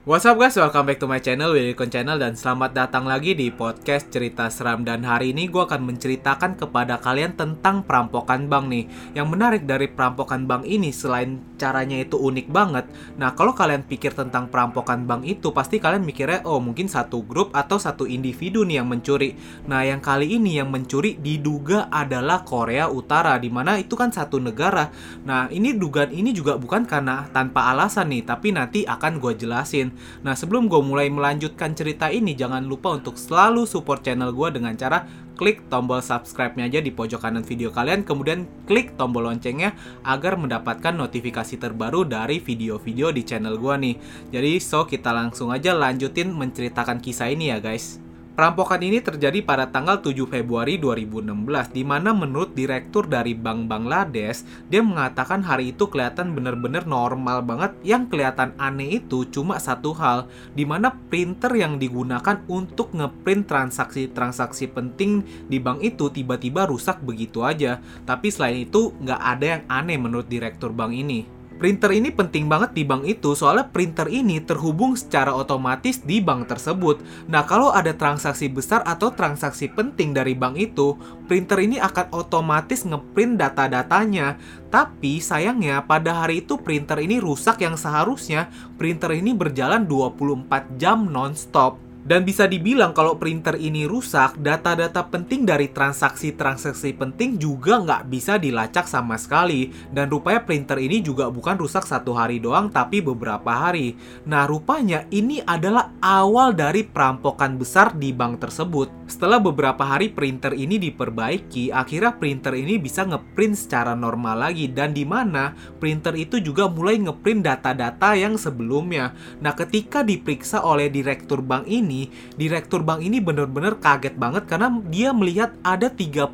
What's up guys, welcome back to my channel, Willycon Channel Dan selamat datang lagi di podcast cerita seram. Dan hari ini gue akan menceritakan kepada kalian tentang perampokan bank nih. Yang menarik dari perampokan bank ini selain caranya itu unik banget Nah kalau kalian pikir tentang perampokan bank itu Pasti kalian mikirnya, oh mungkin satu grup atau satu individu nih yang mencuri. Nah yang kali ini yang mencuri diduga adalah Korea Utara Di mana itu kan satu negara. Nah ini dugaan ini juga bukan karena tanpa alasan nih Tapi nanti akan gue jelasin Nah sebelum gue mulai melanjutkan cerita ini Jangan lupa untuk selalu support channel gue dengan cara klik tombol subscribe-nya aja di pojok kanan video kalian. Kemudian klik tombol loncengnya agar mendapatkan notifikasi terbaru dari video-video di channel gue nih. Jadi so kita langsung aja lanjutin menceritakan kisah ini ya guys Perampokan ini terjadi pada tanggal 7 Februari 2016 di mana menurut direktur dari Bank Bangladesh dia mengatakan hari itu kelihatan benar-benar normal banget. Yang kelihatan aneh itu cuma satu hal di mana printer yang digunakan untuk ngeprint transaksi-transaksi penting di bank itu tiba-tiba rusak begitu aja. Tapi selain itu nggak ada yang aneh menurut direktur bank ini Printer ini penting banget di bank itu soalnya printer ini terhubung secara otomatis di bank tersebut. Nah, kalau ada transaksi besar atau transaksi penting dari bank itu, printer ini akan otomatis ngeprint data-datanya. Tapi sayangnya pada hari itu printer ini rusak yang seharusnya printer ini berjalan 24 jam non-stop. Dan bisa dibilang kalau printer ini rusak, data-data penting dari transaksi-transaksi penting juga nggak bisa dilacak sama sekali. Dan rupanya printer ini juga bukan rusak satu hari doang, tapi beberapa hari. Nah, rupanya ini adalah awal dari perampokan besar di bank tersebut. Setelah beberapa hari printer ini diperbaiki, akhirnya printer ini bisa ngeprint secara normal lagi. Dan di mana printer itu juga mulai ngeprint data-data yang sebelumnya. Nah, ketika diperiksa oleh direktur bank ini, ini, direktur bank ini benar-benar kaget banget karena dia melihat ada 35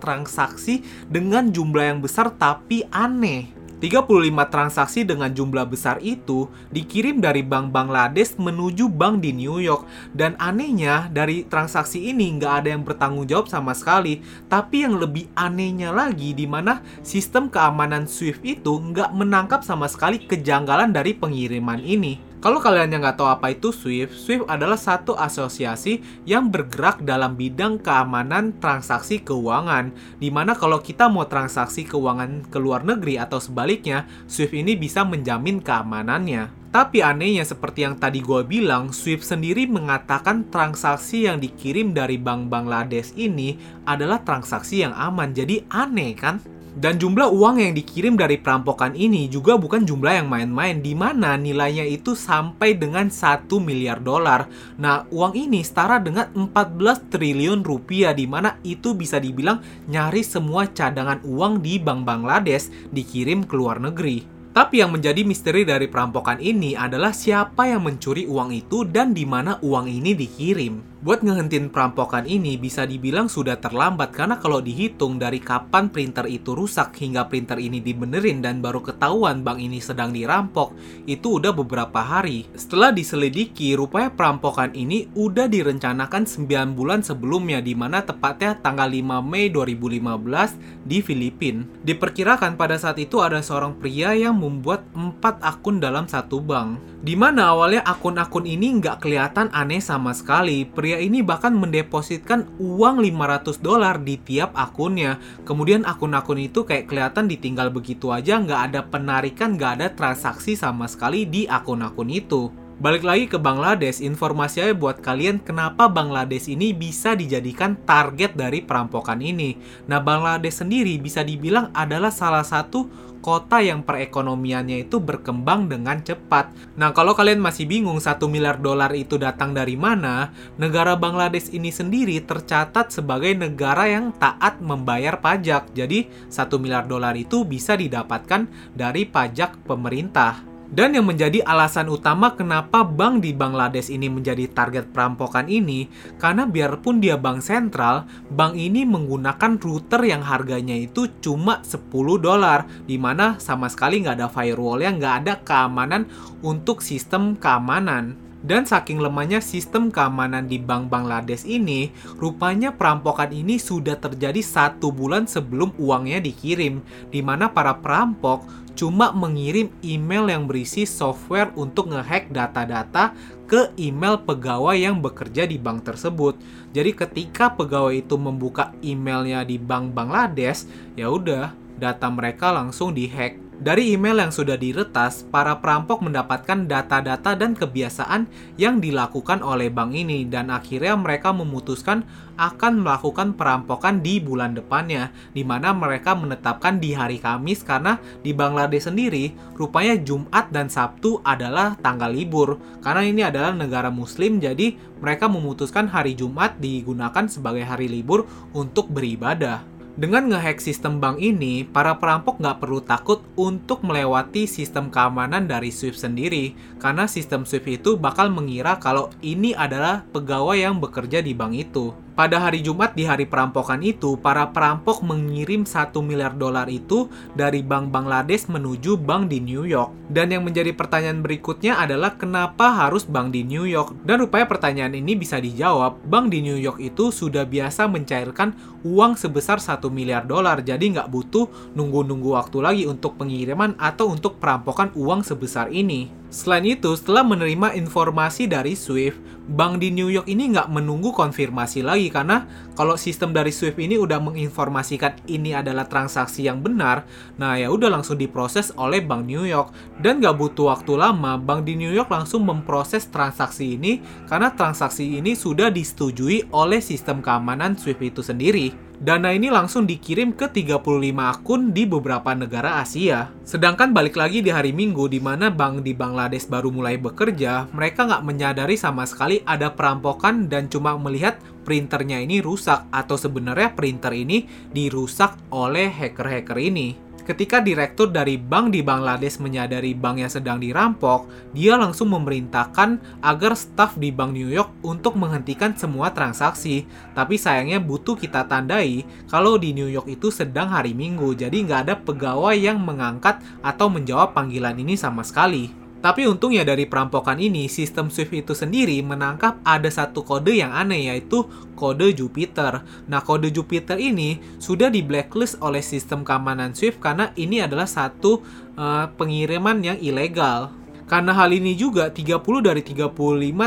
transaksi dengan jumlah yang besar tapi aneh. 35 transaksi dengan jumlah besar itu dikirim dari bank Bangladesh menuju bank di New York. Dan anehnya dari transaksi ini nggak ada yang bertanggung jawab sama sekali. Tapi yang lebih anehnya lagi di mana sistem keamanan SWIFT itu nggak menangkap sama sekali kejanggalan dari pengiriman ini kalau kalian yang nggak tahu apa itu SWIFT, SWIFT adalah satu asosiasi yang bergerak dalam bidang keamanan transaksi keuangan. Di mana kalau kita mau transaksi keuangan ke luar negeri atau sebaliknya, SWIFT ini bisa menjamin keamanannya. Tapi anehnya seperti yang tadi gue bilang, SWIFT sendiri mengatakan transaksi yang dikirim dari Bank Bangladesh ini adalah transaksi yang aman. Jadi aneh kan? Dan jumlah uang yang dikirim dari perampokan ini juga bukan jumlah yang main-main di mana nilainya itu sampai dengan 1 miliar dolar. Nah, uang ini setara dengan 14 triliun rupiah di mana itu bisa dibilang nyaris semua cadangan uang di Bank Bangladesh dikirim ke luar negeri. Tapi yang menjadi misteri dari perampokan ini adalah siapa yang mencuri uang itu dan di mana uang ini dikirim. Buat ngehentiin perampokan ini bisa dibilang sudah terlambat karena kalau dihitung dari kapan printer itu rusak hingga printer ini dibenerin dan baru ketahuan bank ini sedang dirampok, itu udah beberapa hari. Setelah diselidiki, rupanya perampokan ini udah direncanakan 9 bulan sebelumnya di mana tepatnya tanggal 5 Mei 2015 di Filipina. Diperkirakan pada saat itu ada seorang pria yang membuat empat akun dalam satu bank. Di mana awalnya akun-akun ini nggak kelihatan aneh sama sekali. Pria ini bahkan mendepositkan uang 500 dolar di tiap akunnya. Kemudian akun-akun itu kayak kelihatan ditinggal begitu aja, nggak ada penarikan, nggak ada transaksi sama sekali di akun-akun itu. Balik lagi ke Bangladesh, informasinya buat kalian kenapa Bangladesh ini bisa dijadikan target dari perampokan ini. Nah, Bangladesh sendiri bisa dibilang adalah salah satu kota yang perekonomiannya itu berkembang dengan cepat. Nah, kalau kalian masih bingung 1 miliar dolar itu datang dari mana, negara Bangladesh ini sendiri tercatat sebagai negara yang taat membayar pajak. Jadi, 1 miliar dolar itu bisa didapatkan dari pajak pemerintah. Dan yang menjadi alasan utama kenapa bank di Bangladesh ini menjadi target perampokan ini, karena biarpun dia bank sentral, bank ini menggunakan router yang harganya itu cuma 10 dolar, di mana sama sekali nggak ada firewall yang nggak ada keamanan untuk sistem keamanan. Dan saking lemahnya sistem keamanan di Bank Bangladesh ini, rupanya perampokan ini sudah terjadi satu bulan sebelum uangnya dikirim, di mana para perampok cuma mengirim email yang berisi software untuk ngehack data-data ke email pegawai yang bekerja di bank tersebut. Jadi ketika pegawai itu membuka emailnya di bank Bangladesh, ya udah data mereka langsung dihack dari email yang sudah diretas, para perampok mendapatkan data-data dan kebiasaan yang dilakukan oleh bank ini dan akhirnya mereka memutuskan akan melakukan perampokan di bulan depannya di mana mereka menetapkan di hari Kamis karena di Bangladesh sendiri rupanya Jumat dan Sabtu adalah tanggal libur karena ini adalah negara muslim jadi mereka memutuskan hari Jumat digunakan sebagai hari libur untuk beribadah. Dengan ngehack sistem bank ini, para perampok nggak perlu takut untuk melewati sistem keamanan dari Swift sendiri, karena sistem Swift itu bakal mengira kalau ini adalah pegawai yang bekerja di bank itu. Pada hari Jumat di hari perampokan itu, para perampok mengirim 1 miliar dolar itu dari bank Bangladesh menuju bank di New York. Dan yang menjadi pertanyaan berikutnya adalah kenapa harus bank di New York? Dan rupanya pertanyaan ini bisa dijawab, bank di New York itu sudah biasa mencairkan uang sebesar 1 miliar dolar, jadi nggak butuh nunggu-nunggu waktu lagi untuk pengiriman atau untuk perampokan uang sebesar ini. Selain itu, setelah menerima informasi dari Swift, bank di New York ini nggak menunggu konfirmasi lagi karena kalau sistem dari Swift ini udah menginformasikan ini adalah transaksi yang benar, nah ya udah langsung diproses oleh bank New York dan nggak butuh waktu lama, bank di New York langsung memproses transaksi ini karena transaksi ini sudah disetujui oleh sistem keamanan Swift itu sendiri. Dana ini langsung dikirim ke 35 akun di beberapa negara Asia. Sedangkan balik lagi di hari Minggu di mana bank di Bangladesh baru mulai bekerja, mereka nggak menyadari sama sekali ada perampokan dan cuma melihat printernya ini rusak atau sebenarnya printer ini dirusak oleh hacker-hacker ini. Ketika direktur dari bank di Bangladesh menyadari bank yang sedang dirampok, dia langsung memerintahkan agar staf di Bank New York untuk menghentikan semua transaksi. Tapi sayangnya butuh kita tandai kalau di New York itu sedang hari Minggu, jadi nggak ada pegawai yang mengangkat atau menjawab panggilan ini sama sekali. Tapi untungnya dari perampokan ini, sistem Swift itu sendiri menangkap ada satu kode yang aneh yaitu kode Jupiter. Nah, kode Jupiter ini sudah di blacklist oleh sistem keamanan Swift karena ini adalah satu uh, pengiriman yang ilegal. Karena hal ini juga 30 dari 35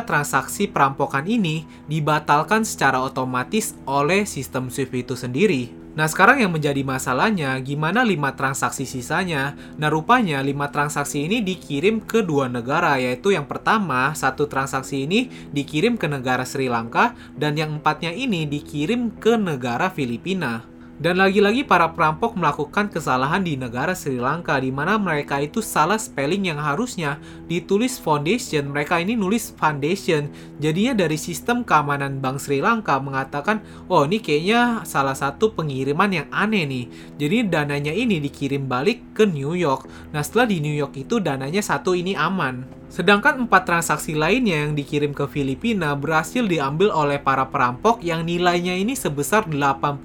transaksi perampokan ini dibatalkan secara otomatis oleh sistem Swift itu sendiri. Nah sekarang yang menjadi masalahnya gimana 5 transaksi sisanya? Nah rupanya 5 transaksi ini dikirim ke dua negara yaitu yang pertama satu transaksi ini dikirim ke negara Sri Lanka dan yang empatnya ini dikirim ke negara Filipina. Dan lagi-lagi para perampok melakukan kesalahan di negara Sri Lanka di mana mereka itu salah spelling yang harusnya ditulis foundation, mereka ini nulis foundation. Jadinya dari sistem keamanan Bank Sri Lanka mengatakan, "Oh, ini kayaknya salah satu pengiriman yang aneh nih." Jadi dananya ini dikirim balik ke New York. Nah, setelah di New York itu dananya satu ini aman. Sedangkan empat transaksi lainnya yang dikirim ke Filipina berhasil diambil oleh para perampok yang nilainya ini sebesar 81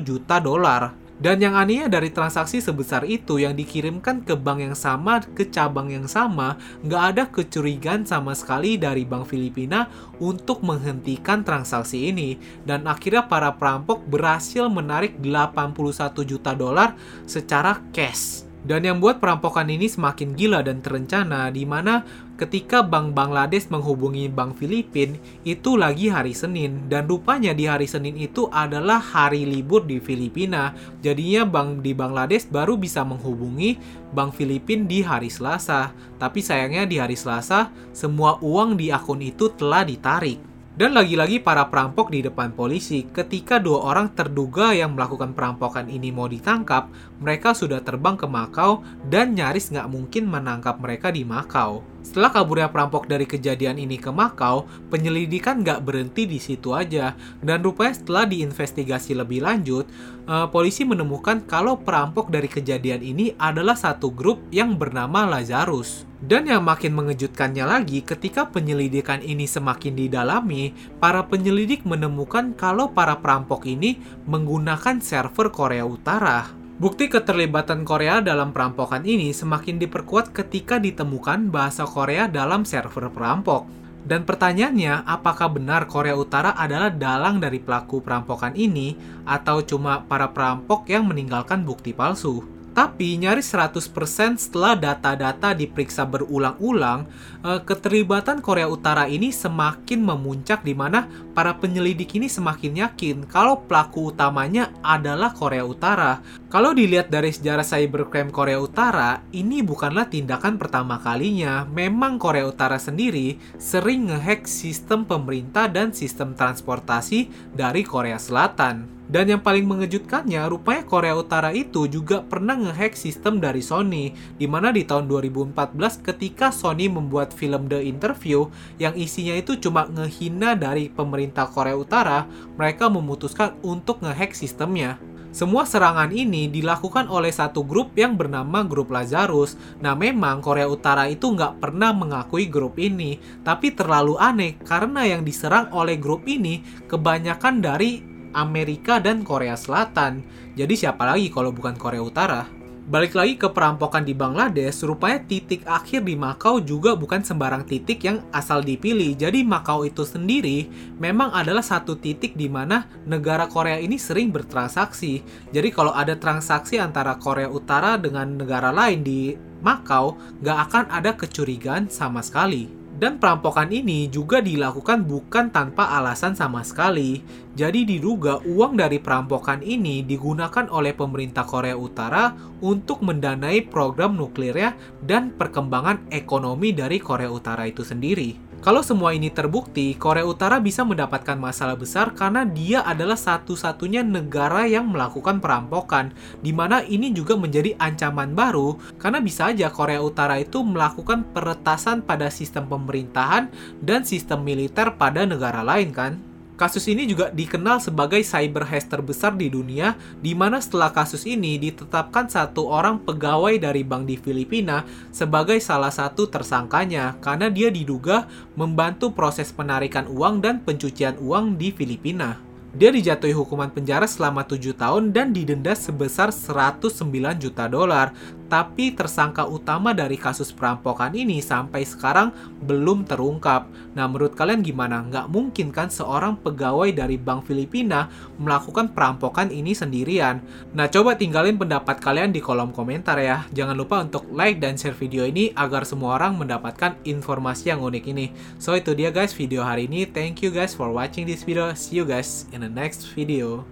juta dolar. Dan yang anehnya dari transaksi sebesar itu yang dikirimkan ke bank yang sama, ke cabang yang sama, nggak ada kecurigaan sama sekali dari Bank Filipina untuk menghentikan transaksi ini. Dan akhirnya para perampok berhasil menarik 81 juta dolar secara cash. Dan yang buat perampokan ini semakin gila dan terencana di mana ketika Bank Bangladesh menghubungi Bank Filipin itu lagi hari Senin dan rupanya di hari Senin itu adalah hari libur di Filipina. Jadinya bank di Bangladesh baru bisa menghubungi Bank Filipin di hari Selasa. Tapi sayangnya di hari Selasa semua uang di akun itu telah ditarik. Dan lagi-lagi para perampok di depan polisi, ketika dua orang terduga yang melakukan perampokan ini mau ditangkap, mereka sudah terbang ke Makau dan nyaris nggak mungkin menangkap mereka di Makau. Setelah kaburnya perampok dari kejadian ini ke Makau, penyelidikan nggak berhenti di situ aja. Dan rupanya setelah diinvestigasi lebih lanjut, uh, polisi menemukan kalau perampok dari kejadian ini adalah satu grup yang bernama Lazarus. Dan yang makin mengejutkannya lagi, ketika penyelidikan ini semakin didalami, para penyelidik menemukan kalau para perampok ini menggunakan server Korea Utara. Bukti keterlibatan Korea dalam perampokan ini semakin diperkuat ketika ditemukan bahasa Korea dalam server perampok. Dan pertanyaannya, apakah benar Korea Utara adalah dalang dari pelaku perampokan ini atau cuma para perampok yang meninggalkan bukti palsu? Tapi nyaris 100% setelah data-data diperiksa berulang-ulang, eh, keterlibatan Korea Utara ini semakin memuncak di mana para penyelidik ini semakin yakin kalau pelaku utamanya adalah Korea Utara. Kalau dilihat dari sejarah cybercrime Korea Utara, ini bukanlah tindakan pertama kalinya. Memang Korea Utara sendiri sering ngehack sistem pemerintah dan sistem transportasi dari Korea Selatan. Dan yang paling mengejutkannya, rupanya Korea Utara itu juga pernah ngehack sistem dari Sony, di mana di tahun 2014 ketika Sony membuat film The Interview yang isinya itu cuma ngehina dari pemerintah Korea Utara, mereka memutuskan untuk ngehack sistemnya. Semua serangan ini dilakukan oleh satu grup yang bernama Grup Lazarus. Nah memang Korea Utara itu nggak pernah mengakui grup ini, tapi terlalu aneh karena yang diserang oleh grup ini kebanyakan dari Amerika dan Korea Selatan. Jadi siapa lagi kalau bukan Korea Utara? Balik lagi ke perampokan di Bangladesh, rupanya titik akhir di Makau juga bukan sembarang titik yang asal dipilih. Jadi Makau itu sendiri memang adalah satu titik di mana negara Korea ini sering bertransaksi. Jadi kalau ada transaksi antara Korea Utara dengan negara lain di Makau, nggak akan ada kecurigaan sama sekali. Dan perampokan ini juga dilakukan bukan tanpa alasan sama sekali. Jadi diduga uang dari perampokan ini digunakan oleh pemerintah Korea Utara untuk mendanai program nuklirnya dan perkembangan ekonomi dari Korea Utara itu sendiri. Kalau semua ini terbukti, Korea Utara bisa mendapatkan masalah besar karena dia adalah satu-satunya negara yang melakukan perampokan, di mana ini juga menjadi ancaman baru karena bisa aja Korea Utara itu melakukan peretasan pada sistem pemerintahan dan sistem militer pada negara lain kan? Kasus ini juga dikenal sebagai cyber heist terbesar di dunia, di mana setelah kasus ini ditetapkan satu orang pegawai dari bank di Filipina sebagai salah satu tersangkanya karena dia diduga membantu proses penarikan uang dan pencucian uang di Filipina. Dia dijatuhi hukuman penjara selama 7 tahun dan didenda sebesar 109 juta dolar. Tapi tersangka utama dari kasus perampokan ini sampai sekarang belum terungkap. Nah menurut kalian gimana? Nggak mungkin kan seorang pegawai dari Bank Filipina melakukan perampokan ini sendirian? Nah coba tinggalin pendapat kalian di kolom komentar ya. Jangan lupa untuk like dan share video ini agar semua orang mendapatkan informasi yang unik ini. So itu dia guys video hari ini. Thank you guys for watching this video. See you guys in the next video.